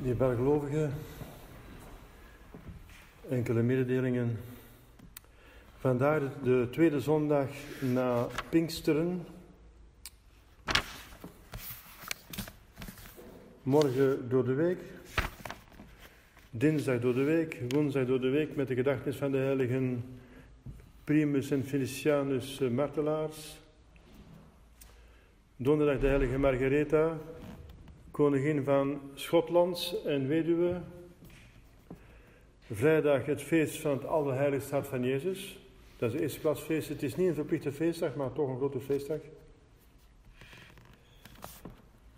Dierbare gelovigen, enkele mededelingen. Vandaag de tweede zondag na Pinksteren. Morgen door de week. Dinsdag door de week. Woensdag door de week met de gedachtenis van de heiligen Primus en Felicianus Martelaars. Donderdag de heilige Margaretha, koningin van Schotland en weduwe. Vrijdag het feest van het Allerheiligste Hart van Jezus. Dat is het eerste klasfeest. Het is niet een verplichte feestdag, maar toch een grote feestdag.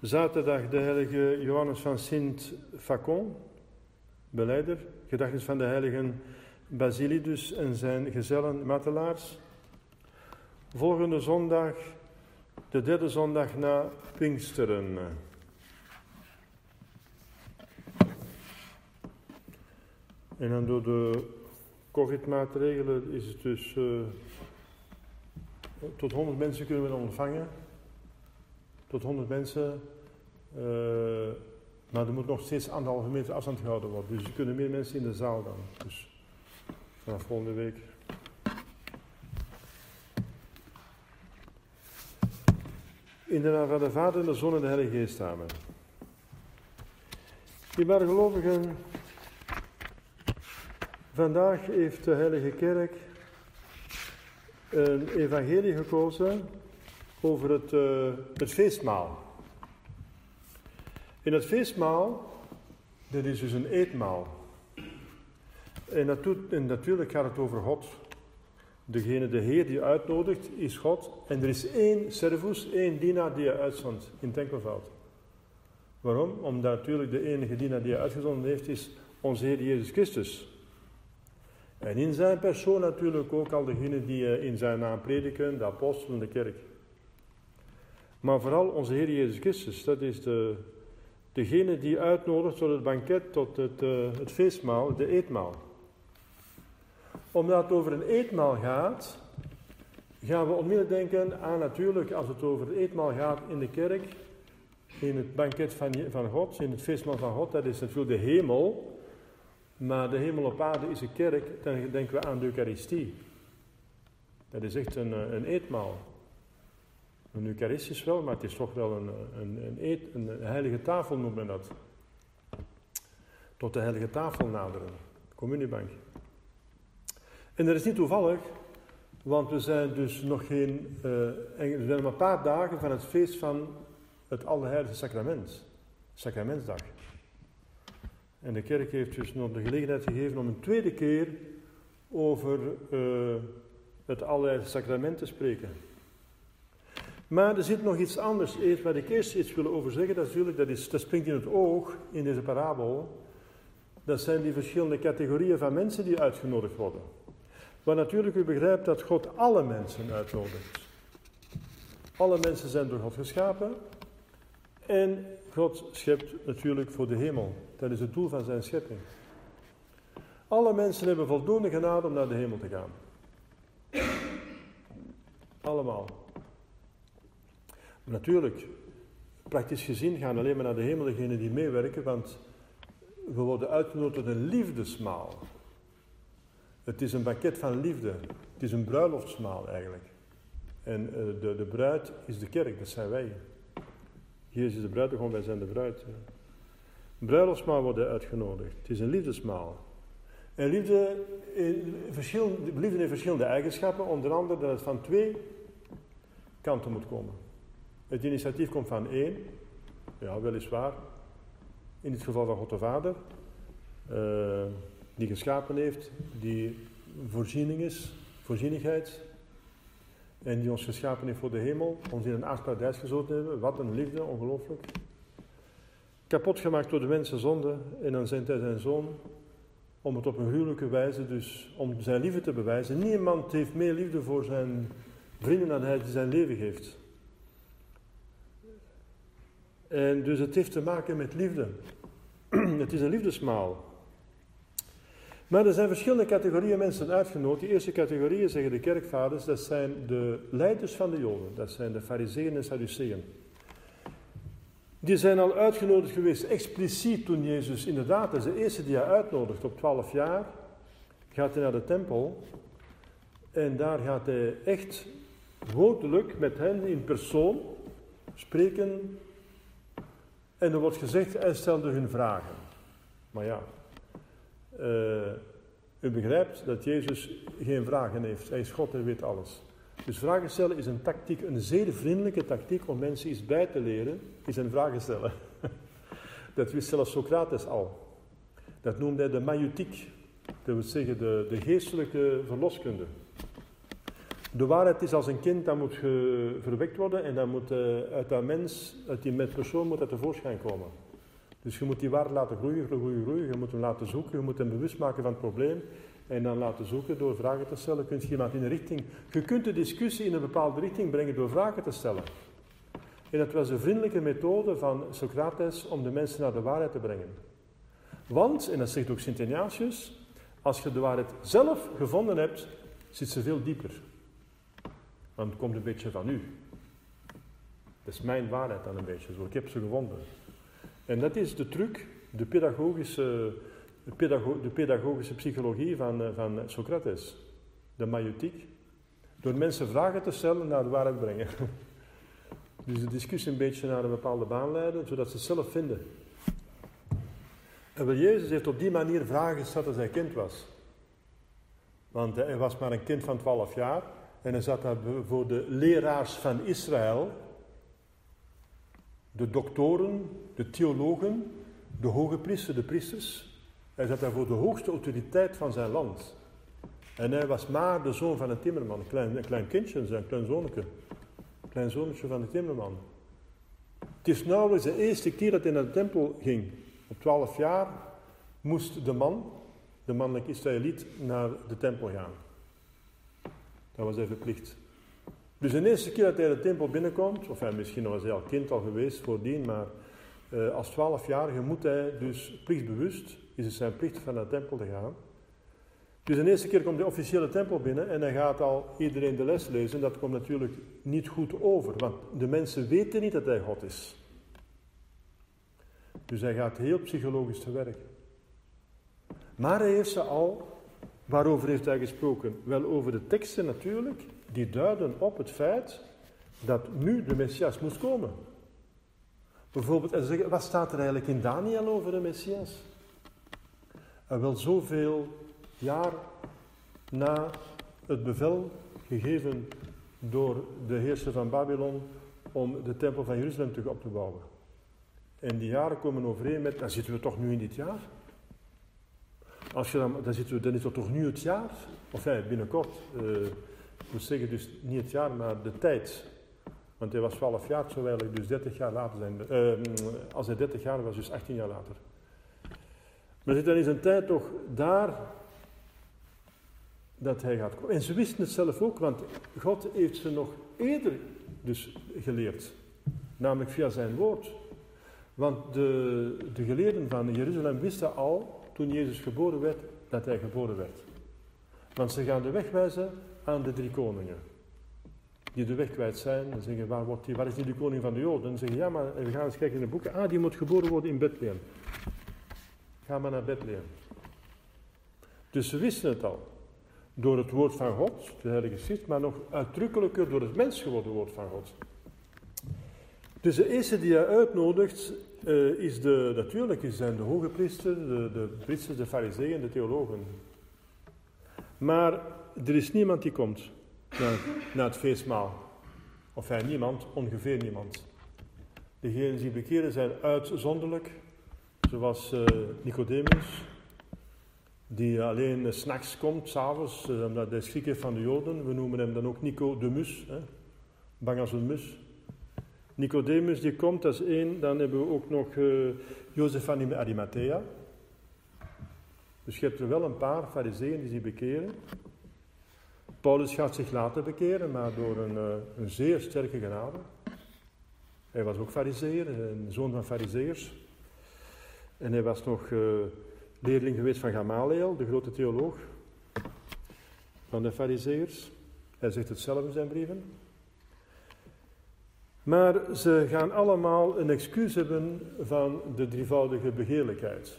Zaterdag de heilige Johannes van Sint-Facon, beleider. Gedachtenis van de heiligen Basilidus en zijn gezellen matelaars. Volgende zondag, de derde zondag na Pinksteren. En dan door de COVID-maatregelen is het dus uh, tot 100 mensen kunnen we ontvangen. Tot 100 mensen. Uh, maar er moet nog steeds anderhalve meter afstand gehouden worden. Dus er kunnen meer mensen in de zaal dan. Dus vanaf volgende week. In de naam van de Vader, de Zon en de Heilige Geest, amen. Dierbare gelovigen, Vandaag heeft de Heilige Kerk een evangelie gekozen over het, uh, het feestmaal. In het feestmaal, dat is dus een eetmaal. En, dat doet, en natuurlijk gaat het over God. Degene, de Heer die uitnodigt, is God. En er is één servus, één dienaar die hij uitzendt in het. Waarom? Omdat natuurlijk de enige dienaar die hij uitgezonden heeft, is onze Heer Jezus Christus. En in zijn persoon natuurlijk ook al degenen die eh, in zijn naam prediken, de apostelen, de kerk. Maar vooral onze Heer Jezus Christus, dat is de, degene die uitnodigt tot het banket, tot het, uh, het feestmaal, de eetmaal. Omdat het over een eetmaal gaat, gaan we onmiddellijk denken aan natuurlijk, als het over het eetmaal gaat in de kerk, in het banket van, van God, in het feestmaal van God, dat is natuurlijk de hemel. Maar de hemel op aarde is een kerk, dan denken we aan de Eucharistie. Dat is echt een, een eetmaal. Een Eucharistisch wel, maar het is toch wel een, een, een, eet, een heilige tafel noemt men dat. Tot de heilige tafel naderen, communiebank. En dat is niet toevallig, want we zijn dus nog geen, uh, we zijn maar een paar dagen van het feest van het Allerheilige Sacrament, Sacramentsdag. En de kerk heeft dus nog de gelegenheid gegeven om een tweede keer over uh, het allerlei sacrament te spreken. Maar er zit nog iets anders. Eerst wat ik eerst iets wil over zeggen, dat, natuurlijk, dat, is, springt in het oog in deze parabel. Dat zijn die verschillende categorieën van mensen die uitgenodigd worden. Maar natuurlijk, u begrijpt dat God alle mensen uitnodigt. Alle mensen zijn door God geschapen. En God schept natuurlijk voor de hemel. Dat is het doel van zijn schepping. Alle mensen hebben voldoende genade om naar de hemel te gaan. Allemaal. Natuurlijk, praktisch gezien gaan alleen maar naar de hemel degenen die meewerken, want we worden uitgenodigd tot een liefdesmaal. Het is een banket van liefde. Het is een bruiloftsmaal eigenlijk. En uh, de, de bruid is de kerk, dat zijn wij. Jezus is de bruidegom, wij zijn de bruid. Bruiloftsmaal worden uitgenodigd. Het is een liefdesmaal. En liefde, in liefde heeft verschillende eigenschappen, onder andere dat het van twee kanten moet komen. Het initiatief komt van één, ja weliswaar, in het geval van God de Vader, uh, die geschapen heeft, die voorziening is, voorzienigheid, en die ons geschapen heeft voor de hemel, ons in een aardparadijs gezoten hebben. Wat een liefde, ongelooflijk. Kapot gemaakt door de mensen zonde en dan zendt hij zijn zoon om het op een huwelijke wijze, dus om zijn liefde te bewijzen. Niemand heeft meer liefde voor zijn vrienden dan hij die zijn leven geeft. En dus het heeft te maken met liefde. het is een liefdesmaal. Maar er zijn verschillende categorieën mensen uitgenodigd. Die eerste categorieën, zeggen de kerkvaders, dat zijn de leiders van de Joden. Dat zijn de fariseeën en sadduceeën. Die zijn al uitgenodigd geweest, expliciet toen Jezus inderdaad, dat is de eerste die hij uitnodigt op 12 jaar, gaat hij naar de tempel en daar gaat hij echt woordelijk met hen in persoon spreken. En er wordt gezegd, hij stelde hun vragen. Maar ja, uh, u begrijpt dat Jezus geen vragen heeft. Hij is God, hij weet alles. Dus vragen stellen is een tactiek, een zeer vriendelijke tactiek om mensen iets bij te leren, is een vragen stellen. Dat wist zelfs Socrates al. Dat noemde hij de maïutiek. Dat wil zeggen de, de geestelijke verloskunde. De waarheid is als een kind, dat moet verwekt worden en dat moet uh, uit dat mens, uit die persoon moet dat tevoorschijn komen. Dus je moet die waarde laten groeien, groeien, groeien. Je moet hem laten zoeken, je moet hem bewust maken van het probleem. En dan laten zoeken door vragen te stellen. Kun je iemand in een richting. Je kunt de discussie in een bepaalde richting brengen door vragen te stellen. En dat was een vriendelijke methode van Socrates om de mensen naar de waarheid te brengen. Want, en dat zegt ook Sint Ignatius, als je de waarheid zelf gevonden hebt, zit ze veel dieper. Want het komt een beetje van u. Dat is mijn waarheid dan een beetje zo. Ik heb ze gevonden. En dat is de truc, de pedagogische, de pedagogische psychologie van, eh, van Socrates. De maïotiek. Door mensen vragen te stellen naar de waarheid brengen. Dus de discussie een beetje naar een bepaalde baan leiden, zodat ze het zelf vinden. En wel, Jezus heeft op die manier vragen gesteld als hij kind was. Want hij was maar een kind van 12 jaar. En hij zat daar voor de leraars van Israël, de doktoren, de theologen, de hoge priester, de priesters. Hij zat daar voor de hoogste autoriteit van zijn land. En hij was maar de zoon van een timmerman, een klein, een klein kindje, zijn klein zonnetje. Klein zonnetje van de timmerman. Het is nauwelijks de eerste keer dat hij naar de tempel ging. Op twaalf jaar moest de man, de mannelijke Israëliet, naar de tempel gaan. Dat was hij verplicht. Dus de eerste keer dat hij de tempel binnenkomt, of hij misschien was hij al kind al geweest voordien, maar uh, als twaalfjarige moet hij dus plichtbewust, is het zijn plicht van de tempel te gaan. Dus de eerste keer komt de officiële tempel binnen en hij gaat al iedereen de les lezen. Dat komt natuurlijk niet goed over, want de mensen weten niet dat hij God is. Dus hij gaat heel psychologisch te werk. Maar hij heeft ze al, waarover heeft hij gesproken? Wel over de teksten natuurlijk, die duiden op het feit dat nu de Messias moest komen. Bijvoorbeeld, en zeggen, wat staat er eigenlijk in Daniel over de Messias? En wel zoveel jaar na het bevel gegeven door de heerser van Babylon om de tempel van Jeruzalem terug op te bouwen. En die jaren komen overeen met, dan zitten we toch nu in dit jaar. Als je dan, dan, zitten we, dan is het toch nu het jaar, of ja, binnenkort. Ik moet zeggen, dus niet het jaar, maar de tijd. Want hij was 12 jaar, zou eigenlijk dus 30 jaar later zijn. Uh, als hij 30 jaar was, dus 18 jaar later. Maar zit dan in zijn tijd toch daar dat hij gaat komen. En ze wisten het zelf ook, want God heeft ze nog eerder dus geleerd. Namelijk via zijn woord. Want de, de geleerden van Jeruzalem wisten al, toen Jezus geboren werd, dat hij geboren werd. Want ze gaan de weg wijzen aan de drie koningen. Die de weg kwijt zijn en zeggen, waar, wordt waar is die de koning van de Joden? En zeggen, ja, maar we gaan eens kijken in de boeken. Ah, die moet geboren worden in Bethlehem. Ga maar naar Bethlehem. Dus ze wisten het al. Door het woord van God, de Heilige Schrift, maar nog uitdrukkelijker door het mens geworden woord van God. Dus de eerste die hij uitnodigt, uh, is de, natuurlijk zijn de hoge priester, de, de priesters, de fariseeën, de theologen. Maar er is niemand die komt naar, naar het feestmaal. Of hij niemand, ongeveer niemand. Degenen die bekeren zijn uitzonderlijk, zoals uh, Nicodemus, die alleen s s'nachts komt, s'avonds, uh, omdat hij schrik heeft van de Joden. We noemen hem dan ook Nico de Mus, hè? bang als een mus. Nicodemus die komt als één, dan hebben we ook nog Jozef van Arimathea. Dus je hebt er wel een paar fariseeën die zich bekeren. Paulus gaat zich laten bekeren, maar door een, uh, een zeer sterke genade. Hij was ook fariseer, een zoon van fariseërs. En hij was nog uh, leerling geweest van Gamaliel, de grote theoloog van de fariseërs. Hij zegt het zelf in zijn brieven. Maar ze gaan allemaal een excuus hebben van de drievoudige begeerlijkheid.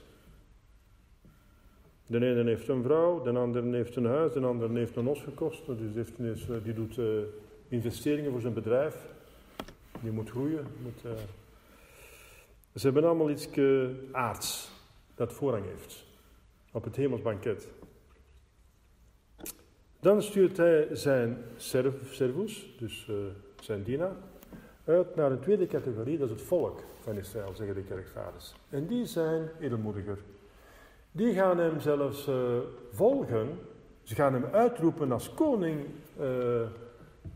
De ene heeft een vrouw, de andere heeft een huis, de andere heeft een os gekost. Dus heeft, die doet uh, investeringen voor zijn bedrijf. Die moet groeien. Uh... Ze hebben allemaal iets aards dat voorrang heeft op het hemelsbanket. Dan stuurt hij zijn servus, dus zijn dienaar, uit naar een tweede categorie, dat is het volk van Israël, zeggen de kerkvaders. En die zijn edelmoediger. Die gaan hem zelfs uh, volgen, ze gaan hem uitroepen als koning, uh,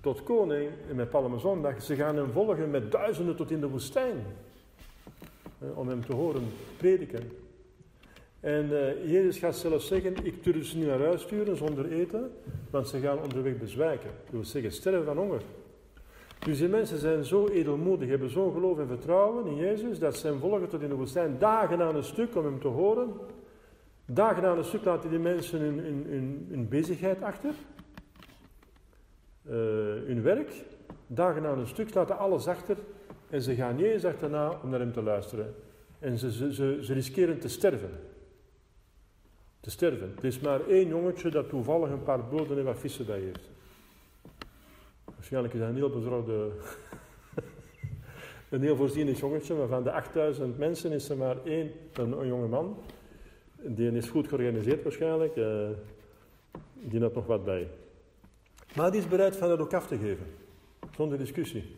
tot koning met Palmezondag. Ze gaan hem volgen met duizenden tot in de woestijn, om hem te horen prediken. En Jezus gaat zelfs zeggen, ik durf ze niet naar huis sturen zonder eten, want ze gaan onderweg bezwijken. Dat wil zeggen, sterven van honger. Dus die mensen zijn zo edelmoedig, hebben zo'n geloof en vertrouwen in Jezus, dat ze hem volgen tot in de woestijn, dagen aan een stuk om hem te horen. Dagen aan een stuk laten die mensen hun, bezigheid achter, uh, hun werk. Dagen aan een stuk laten alles achter en ze gaan niet eens achterna om naar hem te luisteren. En ze, ze, ze, ze riskeren te sterven te sterven. Het is maar één jongetje dat toevallig een paar boden en wat vissen bij heeft. Waarschijnlijk is dat een heel bezorgde, een heel voorzienig jongetje, maar van de 8000 mensen is er maar één, een, jonge man. Die is goed georganiseerd waarschijnlijk, uh, die had nog wat bij. Maar die is bereid van dat ook af te geven, zonder discussie.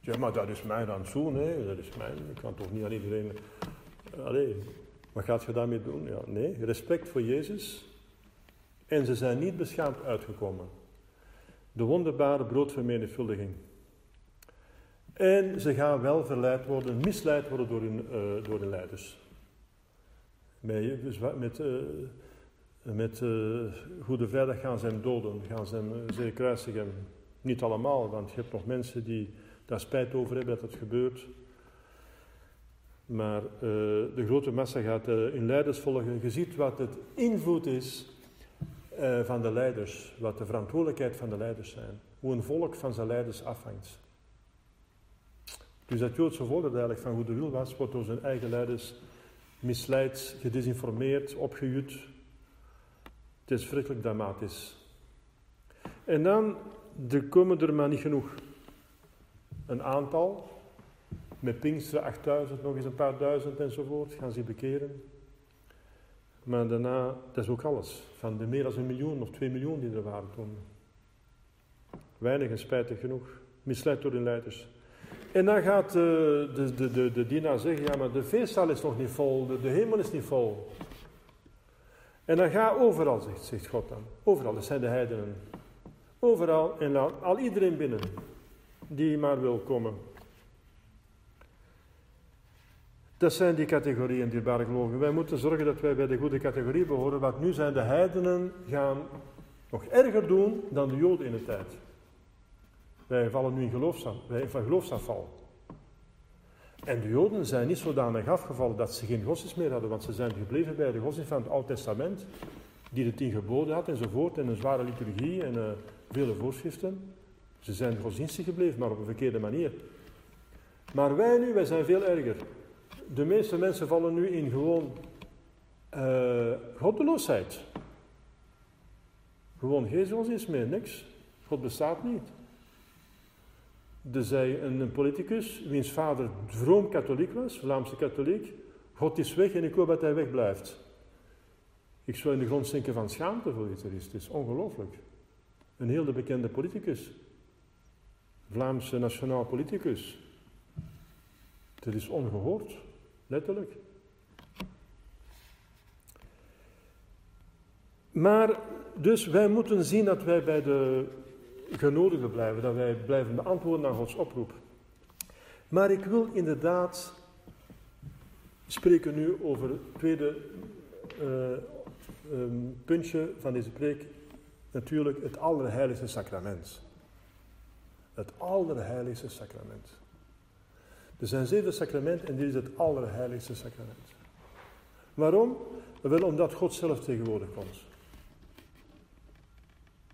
Ja, maar dat is mijn rantsoen, hè? dat is mijn, ik kan toch niet aan iedereen... Allee, wat gaat je daarmee doen? Ja, nee, respect voor Jezus. En ze zijn niet beschaamd uitgekomen. De wonderbare broodvermenigvuldiging. En ze gaan wel verleid worden, misleid worden door hun, uh, door hun leiders. Met, dus met, uh, met uh, Goede Vrijdag gaan ze hem doden, gaan ze hem zeer kruisigen. Niet allemaal, want je hebt nog mensen die daar spijt over hebben dat het gebeurt. Maar de grote massa gaat in leiders volgen. Je ziet wat het invloed is van de leiders, wat de verantwoordelijkheid van de leiders zijn. Hoe een volk van zijn leiders afhangt. Dus dat Joodse volk eigenlijk van goede wil was, wordt door zijn eigen leiders misleid, gedesinformeerd, opgejut. Het is verschrikkelijk dramatisch. En dan, er komen er maar niet genoeg. Een aantal, met Pinksteren 8000, nog eens een paar duizend enzovoort, gaan ze bekeren. Maar daarna, dat is ook alles. Van de meer dan een miljoen of twee miljoen die er waren toen. Weinig en spijtig genoeg. Misleid door de leiders. En dan gaat eh, de, de, de, de, dienaar zeggen, ja maar de feestzaal is nog niet vol, de, de hemel is niet vol. En dan ga overal, zegt, zegt God dan. Overal, dat zijn de heidenen. Overal en laat al iedereen binnen die maar wil komen. Dat zijn die categorieën, dierbare gelovigen. Wij moeten zorgen dat wij bij de goede categorie behoren, want nu zijn de heidenen gaan nog erger doen dan de Joden in de tijd. Wij vallen nu in van geloofsafval. En de Joden zijn niet zodanig afgevallen dat ze geen godsdienst meer hadden, want ze zijn gebleven bij de godsdienst van het Oude Testament, die de tien geboden had enzovoort, en een zware liturgie en uh, vele voorschriften. Ze zijn godsdienstig gebleven, maar op een verkeerde manier. Maar wij nu, wij zijn veel erger de meeste mensen vallen nu in gewoon uh, goddeloosheid. Gewoon geen is meer, niks. God bestaat niet. Er zei een, politicus, wiens vader vroom katholiek was, Vlaamse katholiek. God is weg en ik hoop dat hij wegblijft. Ik zou in de grond zinken van schaamte voor iets er is. Het is ongelooflijk. Een heel bekende politicus. Vlaamse nationaal politicus. Dat is ongehoord. Letterlijk. Maar dus wij moeten zien dat wij bij de genodigden blijven, dat wij blijven beantwoorden naar Gods oproep. Maar ik wil inderdaad spreken nu over het tweede uh, um, puntje van deze preek, natuurlijk het allerheiligste sacrament. Het allerheiligste sacrament. Er zijn zeven sacramenten en dit is het allerheiligste sacrament. Waarom? Wel omdat God zelf tegenwoordig komt.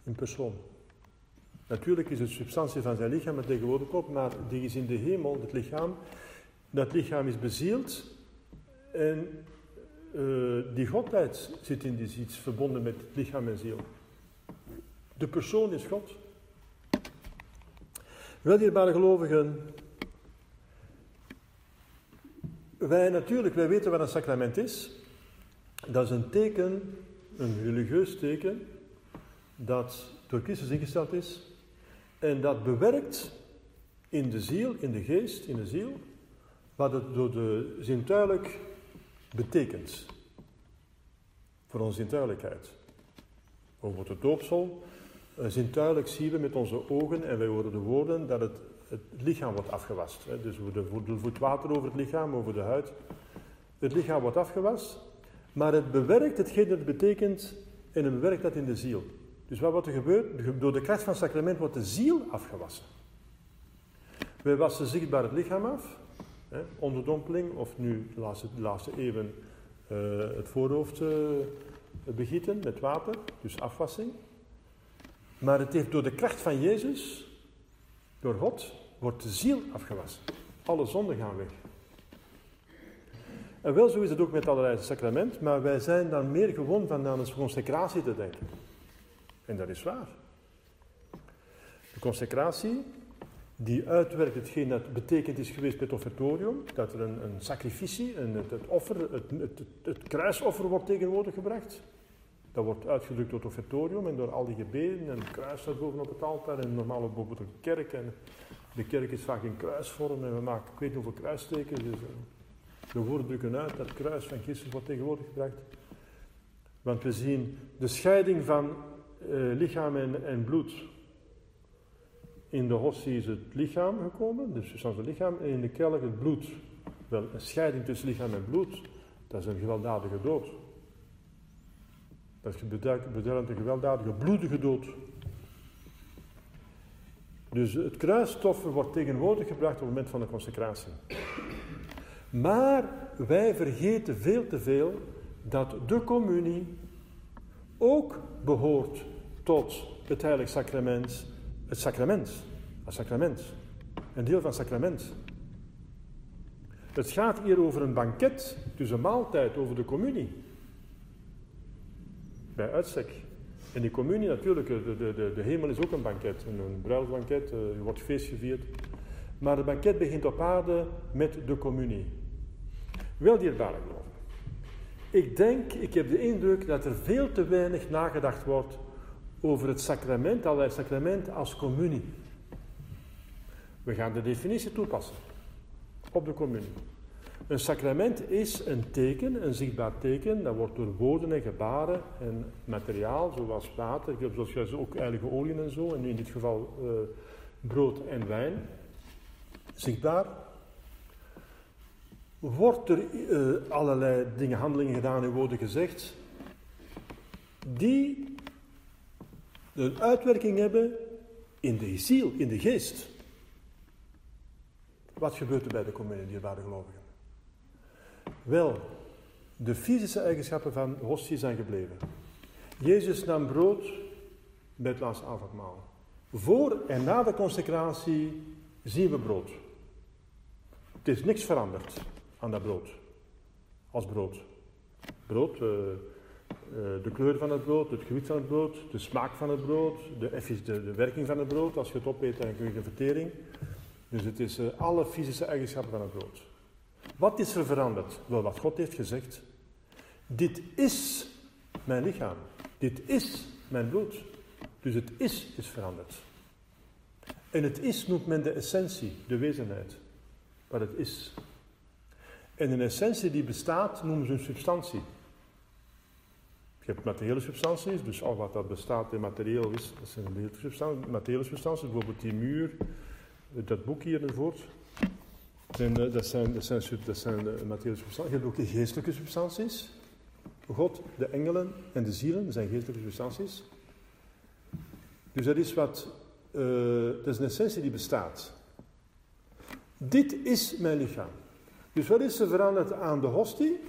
In persoon. Natuurlijk is het substantie van zijn lichaam het tegenwoordig op, maar die is in de hemel, het lichaam. Dat lichaam is bezield en uh, die godheid zit in die iets verbonden met lichaam en ziel. De persoon is God. Wel, dierbare gelovigen, wij natuurlijk, wij weten wat een sacrament is. Dat is een teken, een religieus teken, dat door Christus ingesteld is en dat bewerkt in de ziel, in de geest, in de ziel, wat het door de zintuigelijk betekent. Voor onze zintuigelijkheid. Over het doopsel, eh, zintuigelijk zien we met onze ogen en wij horen de woorden dat het, het lichaam wordt afgewast. Dus er voet water over het lichaam, over de huid. Het lichaam wordt afgewast, maar het bewerkt hetgeen dat het betekent en het bewerkt dat in de ziel. Dus wat wordt er gebeurd? Door de kracht van het sacrament wordt de ziel afgewassen. Wij wassen zichtbaar het lichaam af, hè, onderdompeling, of nu de laatste, de laatste eeuwen uh, het voorhoofd uh, begieten met water, dus afwassing. Maar het heeft door de kracht van Jezus, door God, wordt de ziel afgewassen. Alle zonden gaan weg. En wel zo is het ook met allerlei sacrament, maar wij zijn dan meer gewoon van aan een consecratie te denken. En dat is waar. De consecratie, die uitwerkt hetgeen dat betekend is geweest het offertorium, dat er een, een sacrificie, een, het, offer, het, het, het, kruisoffer wordt tegenwoordig gebracht. Dat wordt uitgedrukt door het offertorium en door al die gebeden en het kruis staat bovenop het altaar en normaal ook boven de kerk. En de kerk is vaak in kruisvorm en we maken ik weet niet hoeveel kruistekens. Dus, eh, de woorden drukken uit dat kruis van Christus wordt tegenwoordig gebracht. Want we zien de scheiding van lichaam en, bloed. In de hostie is het lichaam gekomen, dus substantie lichaam, en in de kelk het bloed. Wel, een scheiding tussen lichaam en bloed, dat is een gewelddadige dood. Dat beduidt een gewelddadige, bloedige dood. Dus het kruisstoffer wordt tegenwoordig gebracht op het moment van de consecratie. Maar wij vergeten veel te veel dat de communie ook behoort tot het heilig sacrament, het sacrament, het sacrament, een deel van het sacrament. Het gaat hier over een banket, dus een maaltijd over de communie. Bij uitstek. En die communie natuurlijk, de, de, de, de hemel is ook een banket, een, een bruilsbanket, eh, er wordt feest gevierd. Maar het banket begint op aarde met de communie. Wel dierbare geloven. Ik denk, ik heb de indruk dat er veel te weinig nagedacht wordt over het sacrament, allerlei sacrament als communie. We gaan de definitie toepassen op de communie. Een sacrament is een teken, een zichtbaar teken, dat wordt door woorden en gebaren en materiaal, zoals water, zoals ook heilige olie en zo, en in dit geval uh, brood en wijn, zichtbaar wordt er uh, allerlei dingen, handelingen gedaan en woorden gezegd, die een uitwerking hebben in de ziel, in de geest. Wat gebeurt er bij de communie, dierbare gelovigen? Wel, de fysische eigenschappen van hostie zijn gebleven. Jezus nam brood bij het laatste avondmaal. Voor en na de consecratie zien we brood. Het is niks veranderd aan dat brood. Als brood. Brood, uh, de kleur van het brood, het gewicht van het brood, de smaak van het brood, de, de, de werking van het brood. Als je het opeet, dan krijg je vertering. Dus het is uh, alle fysische eigenschappen van het brood. Wat is er veranderd? Wel, wat God heeft gezegd. Dit is mijn lichaam. Dit is mijn bloed. Dus het is is veranderd. En het is noemt men de essentie, de wezenheid. Wat het is. En een essentie die bestaat noemen ze een substantie. Je hebt materiële substanties, dus al wat dat bestaat in materieel is, dat zijn substanties, materiële substanties, bijvoorbeeld die muur, dat boek hier enzovoort. En, eh, dat zijn, dat zijn, dat zijn de materiële substanties. Je hebt ook de geestelijke substanties. God, de engelen en de zielen zijn geestelijke substanties. Dus dat is wat, uh, dat is een essentie die bestaat. Dit is mijn lichaam. Dus wat is er veranderd aan de hostie?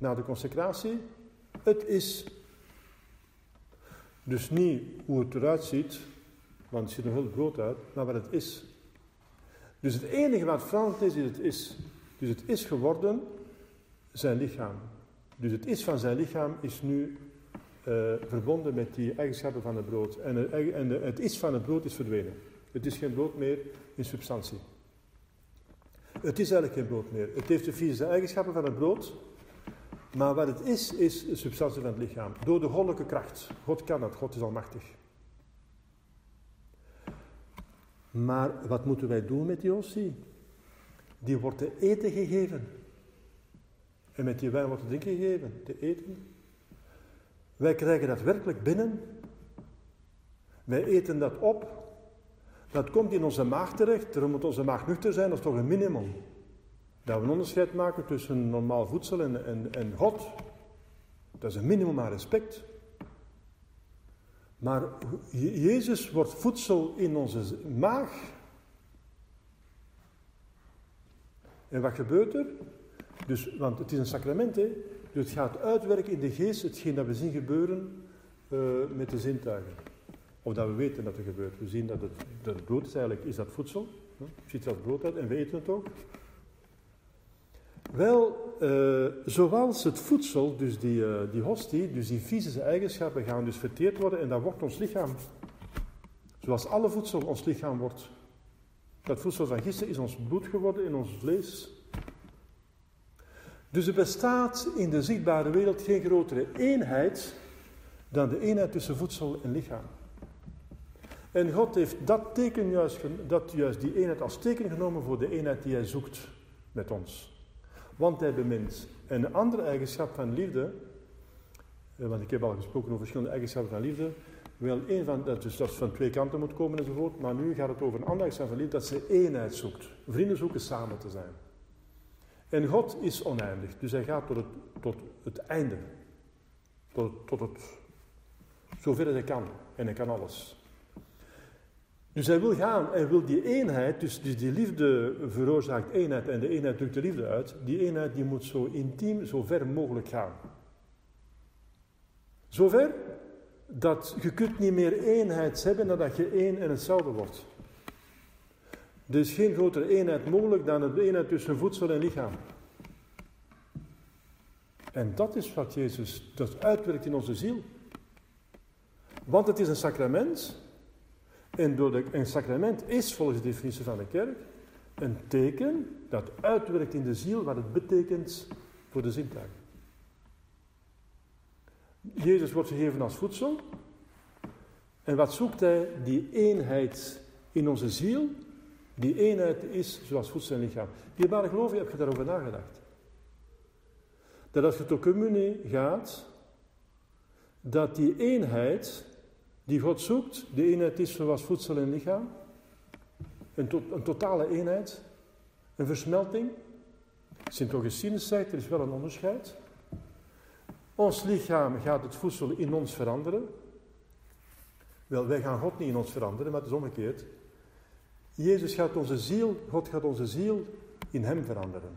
Na de consecratie? Het is dus niet hoe het eruit ziet, want het ziet er heel brood uit, maar wat het is. Dus het enige wat veranderd is, is het is. Dus het is geworden zijn lichaam. Dus het is van zijn lichaam is nu uh, verbonden met die eigenschappen van het brood. En, en het is van het brood is verdwenen. Het is geen brood meer in substantie. Het is eigenlijk geen brood meer. Het heeft de fysische eigenschappen van het brood, maar wat het is, is de substantie van het lichaam. Door de goddelijke kracht. God kan dat, God is almachtig. Maar wat moeten wij doen met die hostie? Die wordt te eten gegeven. En met die wijn wordt te drinken gegeven, te eten. Wij krijgen dat werkelijk binnen. Wij eten dat op. Dat komt in onze maag terecht. Daarom moet onze maag nuchter zijn, dat is toch een minimum. Dat we een onderscheid maken tussen normaal voedsel en, en, God. Dat is een minimum aan respect. Maar Jezus wordt voedsel in onze maag. En wat gebeurt er? Dus, want het is een sacrament, hè? dus het gaat uitwerken in de geest hetgeen dat we zien gebeuren uh, met de zintuigen. Of dat we weten dat er gebeurt. We zien dat het, dat het brood is eigenlijk, is dat voedsel. Hè? Ziet als brood uit en we eten het ook. Wel, uh, zoals het voedsel, dus die, uh, die hostie, dus die fysische eigenschappen gaan dus verteerd worden en dat wordt ons lichaam. Zoals alle voedsel ons lichaam wordt. Dat voedsel van gisteren is ons bloed geworden in ons vlees. Dus er bestaat in de zichtbare wereld geen grotere eenheid dan de eenheid tussen voedsel en lichaam. En God heeft dat teken juist, dat juist die eenheid als teken genomen voor de eenheid die hij zoekt met ons. Want hij bemint. En een andere eigenschap van liefde, eh, want ik heb al gesproken over verschillende eigenschappen van liefde, wel een van, dat dus dat van twee kanten moet komen enzovoort, maar nu gaat het over een andere eigenschap van liefde, dat ze eenheid zoekt. Vrienden zoeken samen te zijn. En God is oneindig, dus hij gaat tot het, tot het einde. Tot, tot het, zover hij kan. En hij kan alles. Dus hij wil gaan, hij wil die eenheid, dus, dus die liefde veroorzaakt eenheid en de eenheid drukt de liefde uit. Die eenheid die moet zo intiem, zo ver mogelijk gaan. Zover dat je kunt niet meer eenheid hebben nadat je één en hetzelfde wordt. Er is geen grotere eenheid mogelijk dan de eenheid tussen voedsel en lichaam. En dat is wat Jezus dat uitwerkt in onze ziel. Want het is een sacrament. En door de, een sacrament is volgens de definitie van de kerk een teken dat uitwerkt in de ziel wat het betekent voor de zintuigen. Jezus wordt gegeven als voedsel. En wat zoekt hij? Die eenheid in onze ziel. Die eenheid is zoals voedsel en lichaam. Dierbare geloof, heb je daarover nagedacht? Dat als je tot communie gaat, dat die eenheid die God zoekt, de eenheid is zoals voedsel en lichaam, een, een totale eenheid, een versmelting. Sint Augustinus zegt, er is wel een onderscheid. Ons lichaam gaat het voedsel in ons veranderen. Wel, wij gaan God niet in ons veranderen, maar het is omgekeerd. Jezus gaat onze ziel, God gaat onze ziel in Hem veranderen.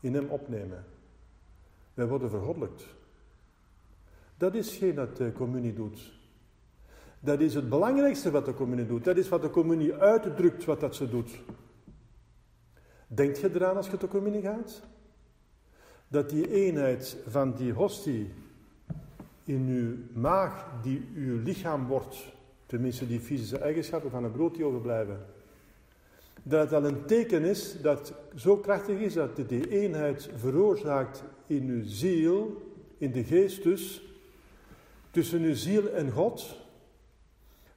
In Hem opnemen. Wij worden vergoddelijkt. Dat is geen dat de communie doet. Dat is het belangrijkste wat de communie doet. Dat is wat de communie uitdrukt wat dat ze doet. Denk je eraan als je tot communie gaat? Dat die eenheid van die hostie in uw maag, die uw lichaam wordt, tenminste die fysische eigenschappen van het brood die overblijven, dat dat een teken is dat zo krachtig is dat die eenheid veroorzaakt in uw ziel, in de geest dus, tussen uw ziel en God.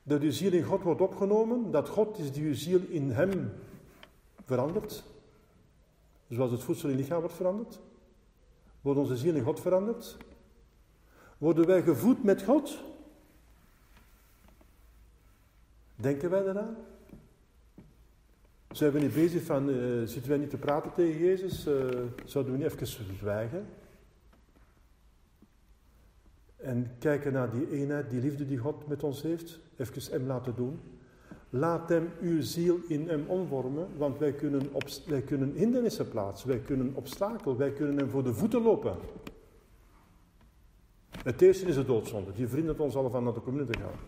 Dat uw ziel in God wordt opgenomen, dat God is die uw ziel in hem verandert. Zoals het voedsel in het lichaam wordt veranderd. Wordt onze ziel in God veranderd? Worden wij gevoed met God? Denken wij daaraan? Zijn we niet bezig van, uh, zitten wij niet te praten tegen Jezus? Uh, zouden we niet even zwijgen? En kijken naar die eenheid, die liefde die God met ons heeft. Even hem laten doen. Laat hem uw ziel in hem omvormen, want wij kunnen, op, wij kunnen hindernissen plaatsen, wij kunnen obstakel, wij kunnen hem voor de voeten lopen. Het eerste is de doodzonde, die vrienden ons al van naar de communie te gaan.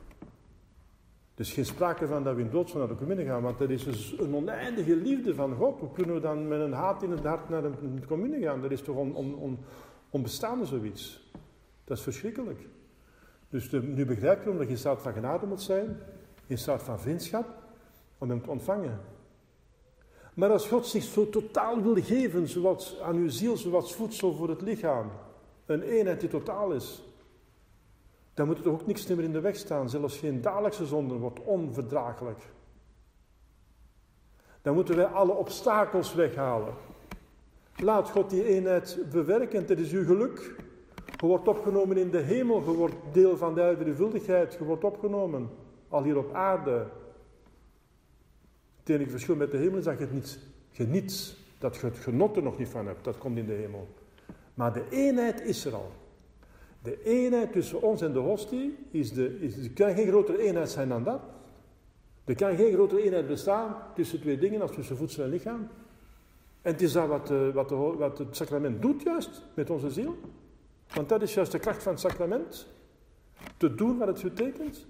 Dus geen sprake van dat we in doodsval naar de communie gaan, want dat is dus een oneindige liefde van God. Hoe kunnen we dan met een haat in het hart naar de communie gaan? Dat is toch on, on, zoiets. Dat is verschrikkelijk. Dus de, nu begrijp je omdat je in staat van genade moet zijn, in staat van vriendschap, om hem te ontvangen. Maar als God zich zo totaal wil geven, zoals aan uw ziel, zoals voedsel voor het lichaam, een eenheid die totaal is, dan moet er ook niks meer in de weg staan. Zelfs geen dagelijkse zonde wordt onverdraaglijk. Dan moeten wij alle obstakels weghalen. Laat God die eenheid bewerken, het is uw geluk. Je wordt opgenomen in de hemel, je wordt deel van de vuldigheid, je wordt opgenomen, al hier op aarde. Het enige verschil met de hemel is dat je het niet geniet, dat je het genot er nog niet van hebt, dat komt in de hemel. Maar de eenheid is er al. De eenheid tussen ons en de hostie is de, is, er kan geen grotere eenheid zijn dan dat. Er kan geen grotere eenheid bestaan tussen twee dingen als tussen voedsel en lichaam. En het is dat wat, eh, wat, de, wat het sacrament doet juist met onze ziel. Want dat is juist de kracht van het sacrament. Te doen wat het betekent.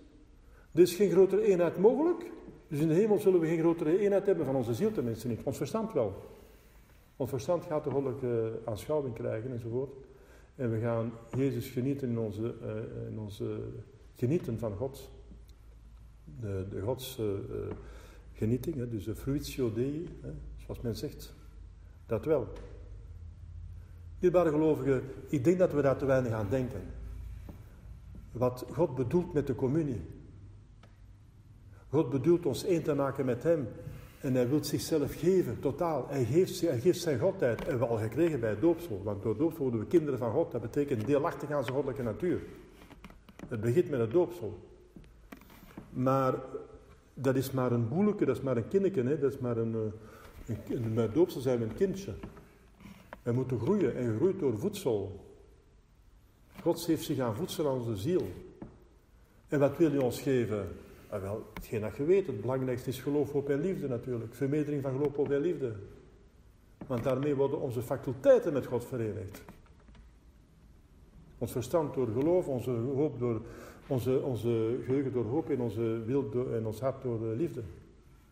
Er is geen grotere eenheid mogelijk. Dus in de hemel zullen we geen grotere eenheid hebben van onze ziel tenminste niet. Ons verstand wel. Ons verstand gaat de goddelijke aanschouwing krijgen enzovoort. En we gaan Jezus genieten in onze, uh, in onze genieten van God. De, de Gods uh, genieting, hè, dus de fruitio Dei, hè, zoals men zegt. Dat wel. Dierbare gelovigen, ik denk dat we daar te weinig aan denken. Wat God bedoelt met de communie. God bedoelt ons één te maken met Hem. En hij wil zichzelf geven, totaal. Hij geeft, hij geeft zijn godheid. En we al gekregen bij doopsel. Want door doopsel worden we kinderen van God. Dat betekent deelachtig aan zijn goddelijke natuur. Het begint met het doopsel. Maar dat is maar een boeleke, dat is maar een kindje. Hè? Dat is maar een, eh, een, een, met doopsel zijn we een kindje. We moeten groeien en groeit door voedsel. God heeft zich aan voedsel aan onze ziel. En wat wil hij ons geven? Ah, wel, hetgeen dat je weet, het belangrijkste is geloof, hoop en liefde natuurlijk. Vermedering van geloof, hoop en liefde. Want daarmee worden onze faculteiten met God verenigd. Ons verstand door geloof, onze hoop door, onze, onze geheugen door hoop en onze wil door, en ons hart door liefde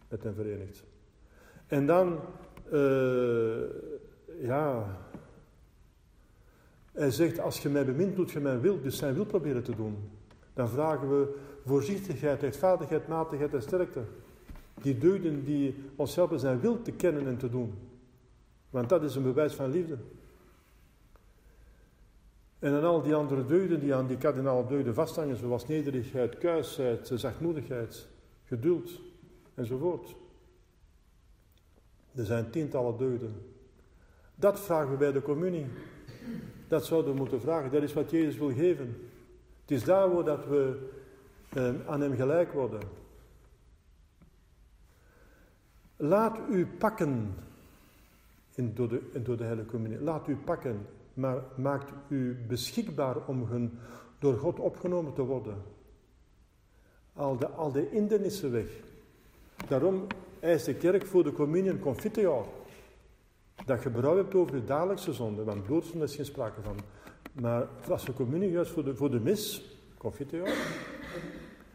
met hem verenigd. En dan, uh, ja, hij zegt, als je mij bemint, doet je mijn wil, dus zijn wil proberen te doen. Dan vragen we voorzichtigheid, rechtvaardigheid, matigheid en sterkte. Die deugden die ons helpen zijn wil te kennen en te doen. Want dat is een bewijs van liefde. En dan al die andere deugden die aan die kardinale deugden vasthangen, zoals nederigheid, kuisheid, zachtmoedigheid, geduld enzovoort. Er zijn tientallen deugden. Dat vragen we bij de communie. Dat zouden we moeten vragen. Dat is wat Jezus wil geven. Het is daar dat we eh, aan hem gelijk worden. Laat u pakken in, door, de, door de Heilige Communie. Laat u pakken, maar maakt u beschikbaar om hun, door God opgenomen te worden. Al de, al de hindernissen weg. Daarom eist de kerk voor de communie een confiteor. Dat je berouw hebt over je dagelijkse zonde, want doodzonde is geen sprake van. Maar als de communie juist voor de, voor de mis, confiteor,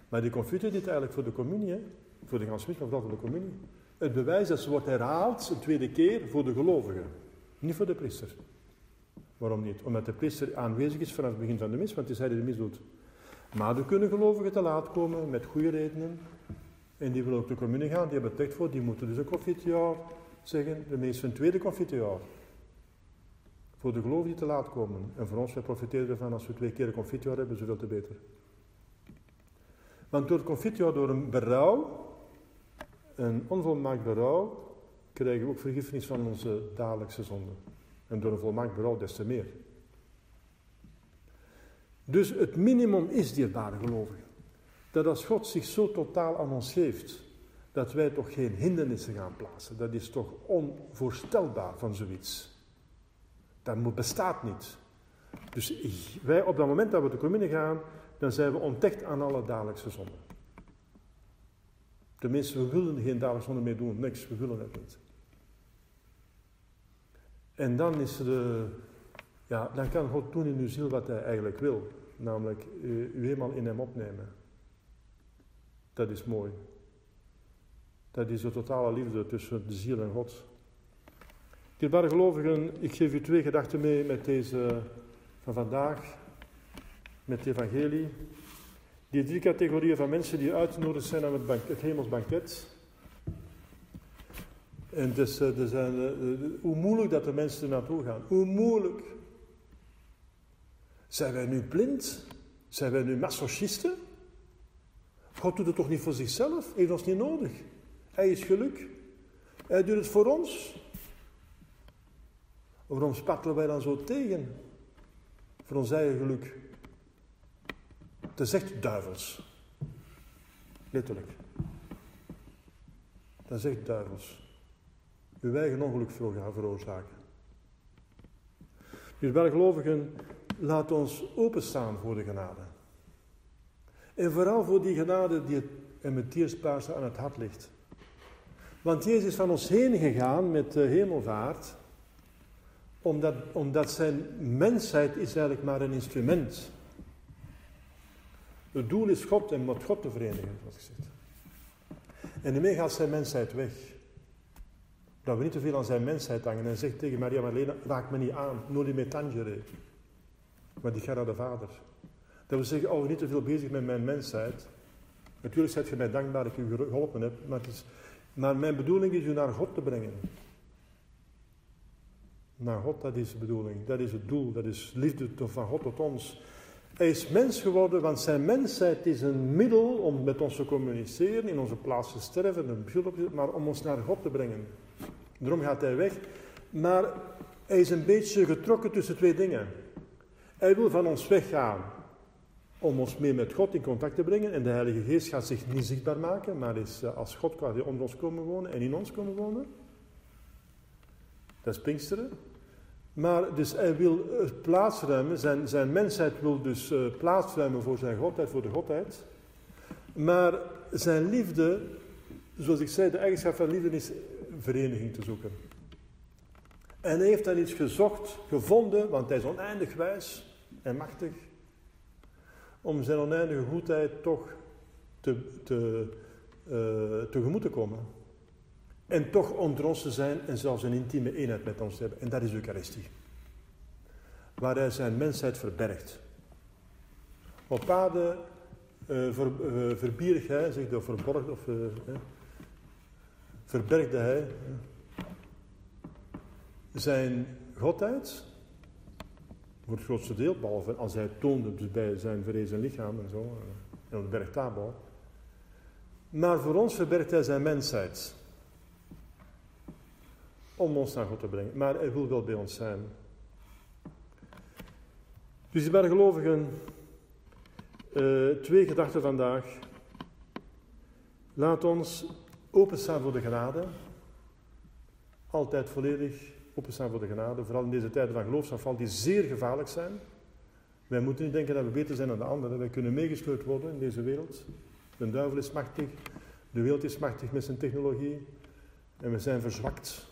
maar die confituur dit eigenlijk voor de communie, voor de ganse maar vooral voor de communie. Het bewijs dat ze wordt herhaald een tweede keer voor de gelovigen, niet voor de priester. Waarom niet? Omdat de priester aanwezig is vanaf het begin van de mis, want het is hij die de mis doet. Maar er kunnen gelovigen te laat komen met goede redenen. En die willen ook de communie gaan, die hebben het voor, die moeten dus een confituur zeggen, de meeste een tweede confituur. Voor de gelovigen te laat komen. En voor ons, wij profiteren ervan als we twee keer een confituur hebben, zoveel te beter. Want door het confituur, door een berouw, een onvolmaakt berouw, krijgen we ook vergiffenis van onze dagelijkse zonden. En door een volmaakt berouw des te meer. Dus het minimum is, dierbare gelovigen, dat als God zich zo totaal aan ons geeft, dat wij toch geen hindernissen gaan plaatsen. Dat is toch onvoorstelbaar van zoiets. Dat bestaat niet. Dus wij op dat moment dat we de communie gaan, dan zijn we ontdekt aan alle dagelijkse zonden. Tenminste, we willen geen dagelijkse zonden meer doen, niks, we willen het niet. En dan is de, ja, dan kan God doen in uw ziel wat hij eigenlijk wil, namelijk u, u helemaal in hem opnemen. Dat is mooi. Dat is de totale liefde tussen de ziel en God. Dierbare gelovigen, ik geef u twee gedachten mee met deze van vandaag, met het evangelie. Die drie categorieën van mensen die uitgenodigd zijn aan het, bank, het hemelsbanket. En dus, uh, zijn, uh, hoe moeilijk dat de mensen er naartoe gaan. Hoe moeilijk. Zijn wij nu blind? Zijn wij nu masochisten? God doet het toch niet voor zichzelf? Heeft ons niet nodig. Hij is geluk. Hij doet het voor ons. Waarom spartelen wij dan zo tegen? Voor ons eigen geluk. Dat zegt duivels. Letterlijk. Dat zegt duivels. Uw eigen ongeluk veroorzaken. Dus gelovigen, laat ons openstaan voor de genade. En vooral voor die genade die het en met aan het hart ligt. Want Jezus is van ons heen gegaan met de hemelvaart, omdat, omdat zijn mensheid is eigenlijk maar een instrument. Het doel is God en met God te verenigen, zoals gezegd. En ermee gaat zijn mensheid weg. Dat we niet te veel aan zijn mensheid hangen en zegt tegen Maria Marlena, raak me niet aan, nooit meer tangere. Maar die naar de Vader. Dat we zeggen, oh, niet te veel bezig met mijn mensheid. Natuurlijk zijt je mij dankbaar dat ik u geholpen heb, maar, het is, maar mijn bedoeling is u naar God te brengen. Naar God, dat is de bedoeling, dat is het doel, dat is liefde van God tot ons. Hij is mens geworden, want zijn mensheid is een middel om met ons te communiceren, in onze plaats te sterven, maar om ons naar God te brengen. Daarom gaat hij weg. Maar hij is een beetje getrokken tussen twee dingen. Hij wil van ons weggaan om ons meer met God in contact te brengen. En de Heilige Geest gaat zich niet zichtbaar maken, maar is eh, als God qua onder ons komen wonen en in ons komen wonen. Dat is Pinksteren. Maar dus hij wil eh, plaatsruimen, zijn, zijn mensheid wil dus uh, plaatsruimen voor zijn godheid, voor de godheid. Maar zijn liefde, zoals ik zei, de eigenschap van liefde is vereniging te zoeken. En hij heeft dan iets gezocht, gevonden, want hij is oneindig wijs en machtig, om zijn oneindige goedheid toch te, te, uh, tegemoet te komen. En toch onder ons te zijn en zelfs een intieme eenheid met ons te hebben. En dat is Eucharistie. Waar hij zijn mensheid verbergt. Op aarde uh, ver, uh, verbierig hij zich door verborgen, of verbergde hij zijn godheid. Voor het grootste deel, behalve als hij toonde dus bij zijn verrezen lichaam en zo, op de berg. Maar voor ons verbergt hij zijn mensheid om ons naar God te brengen. Maar hij wil wel bij ons zijn. Dus bij de gelovigen, uh, twee gedachten vandaag. Laat ons openstaan voor de genade. Altijd volledig openstaan voor de genade. Vooral in deze tijden van geloofsafval die zeer gevaarlijk zijn. Wij moeten niet denken dat we beter zijn dan de anderen. Wij kunnen meegesleurd worden in deze wereld. De duivel is machtig. De wereld is machtig met zijn technologie. En we zijn verzwakt.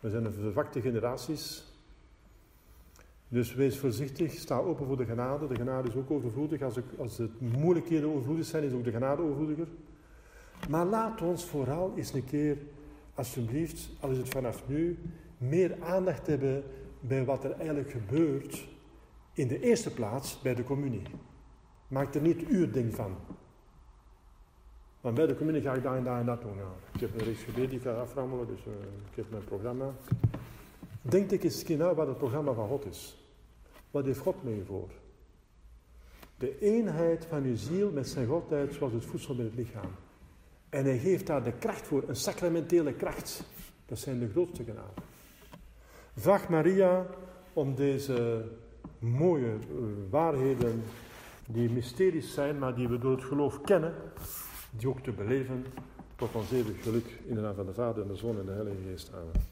We zijn een verzwakte generaties. Dus wees voorzichtig, sta open voor de genade. De genade is ook overvloedig. Als, als het moeilijkheden overvloedig zijn, is ook de genade overvloediger. Maar laat ons vooral eens een keer, alsjeblieft, al is het vanaf nu, meer aandacht hebben bij wat er eigenlijk gebeurt in de eerste plaats bij de communie. Maak er niet uw ding van. Want bij de communie ga ik daar en daar en dat doen. ik heb een reeks die ik ga aframmelen, dus uh, ik heb mijn programma. Denk ik eens na wat het programma van God is. Wat heeft God mee voor? De eenheid van uw ziel met zijn godheid zoals het voedsel met het lichaam. En hij geeft daar de kracht voor, een sacramentele kracht. Dat zijn de grootste genaden. Vraag Maria om deze mooie uh, waarheden, die mysteries zijn, maar die we door het geloof kennen, die ook te beleven tot ons eeuwig geluk in de naam van de Vader en de Zoon en de Heilige Geest. Amen.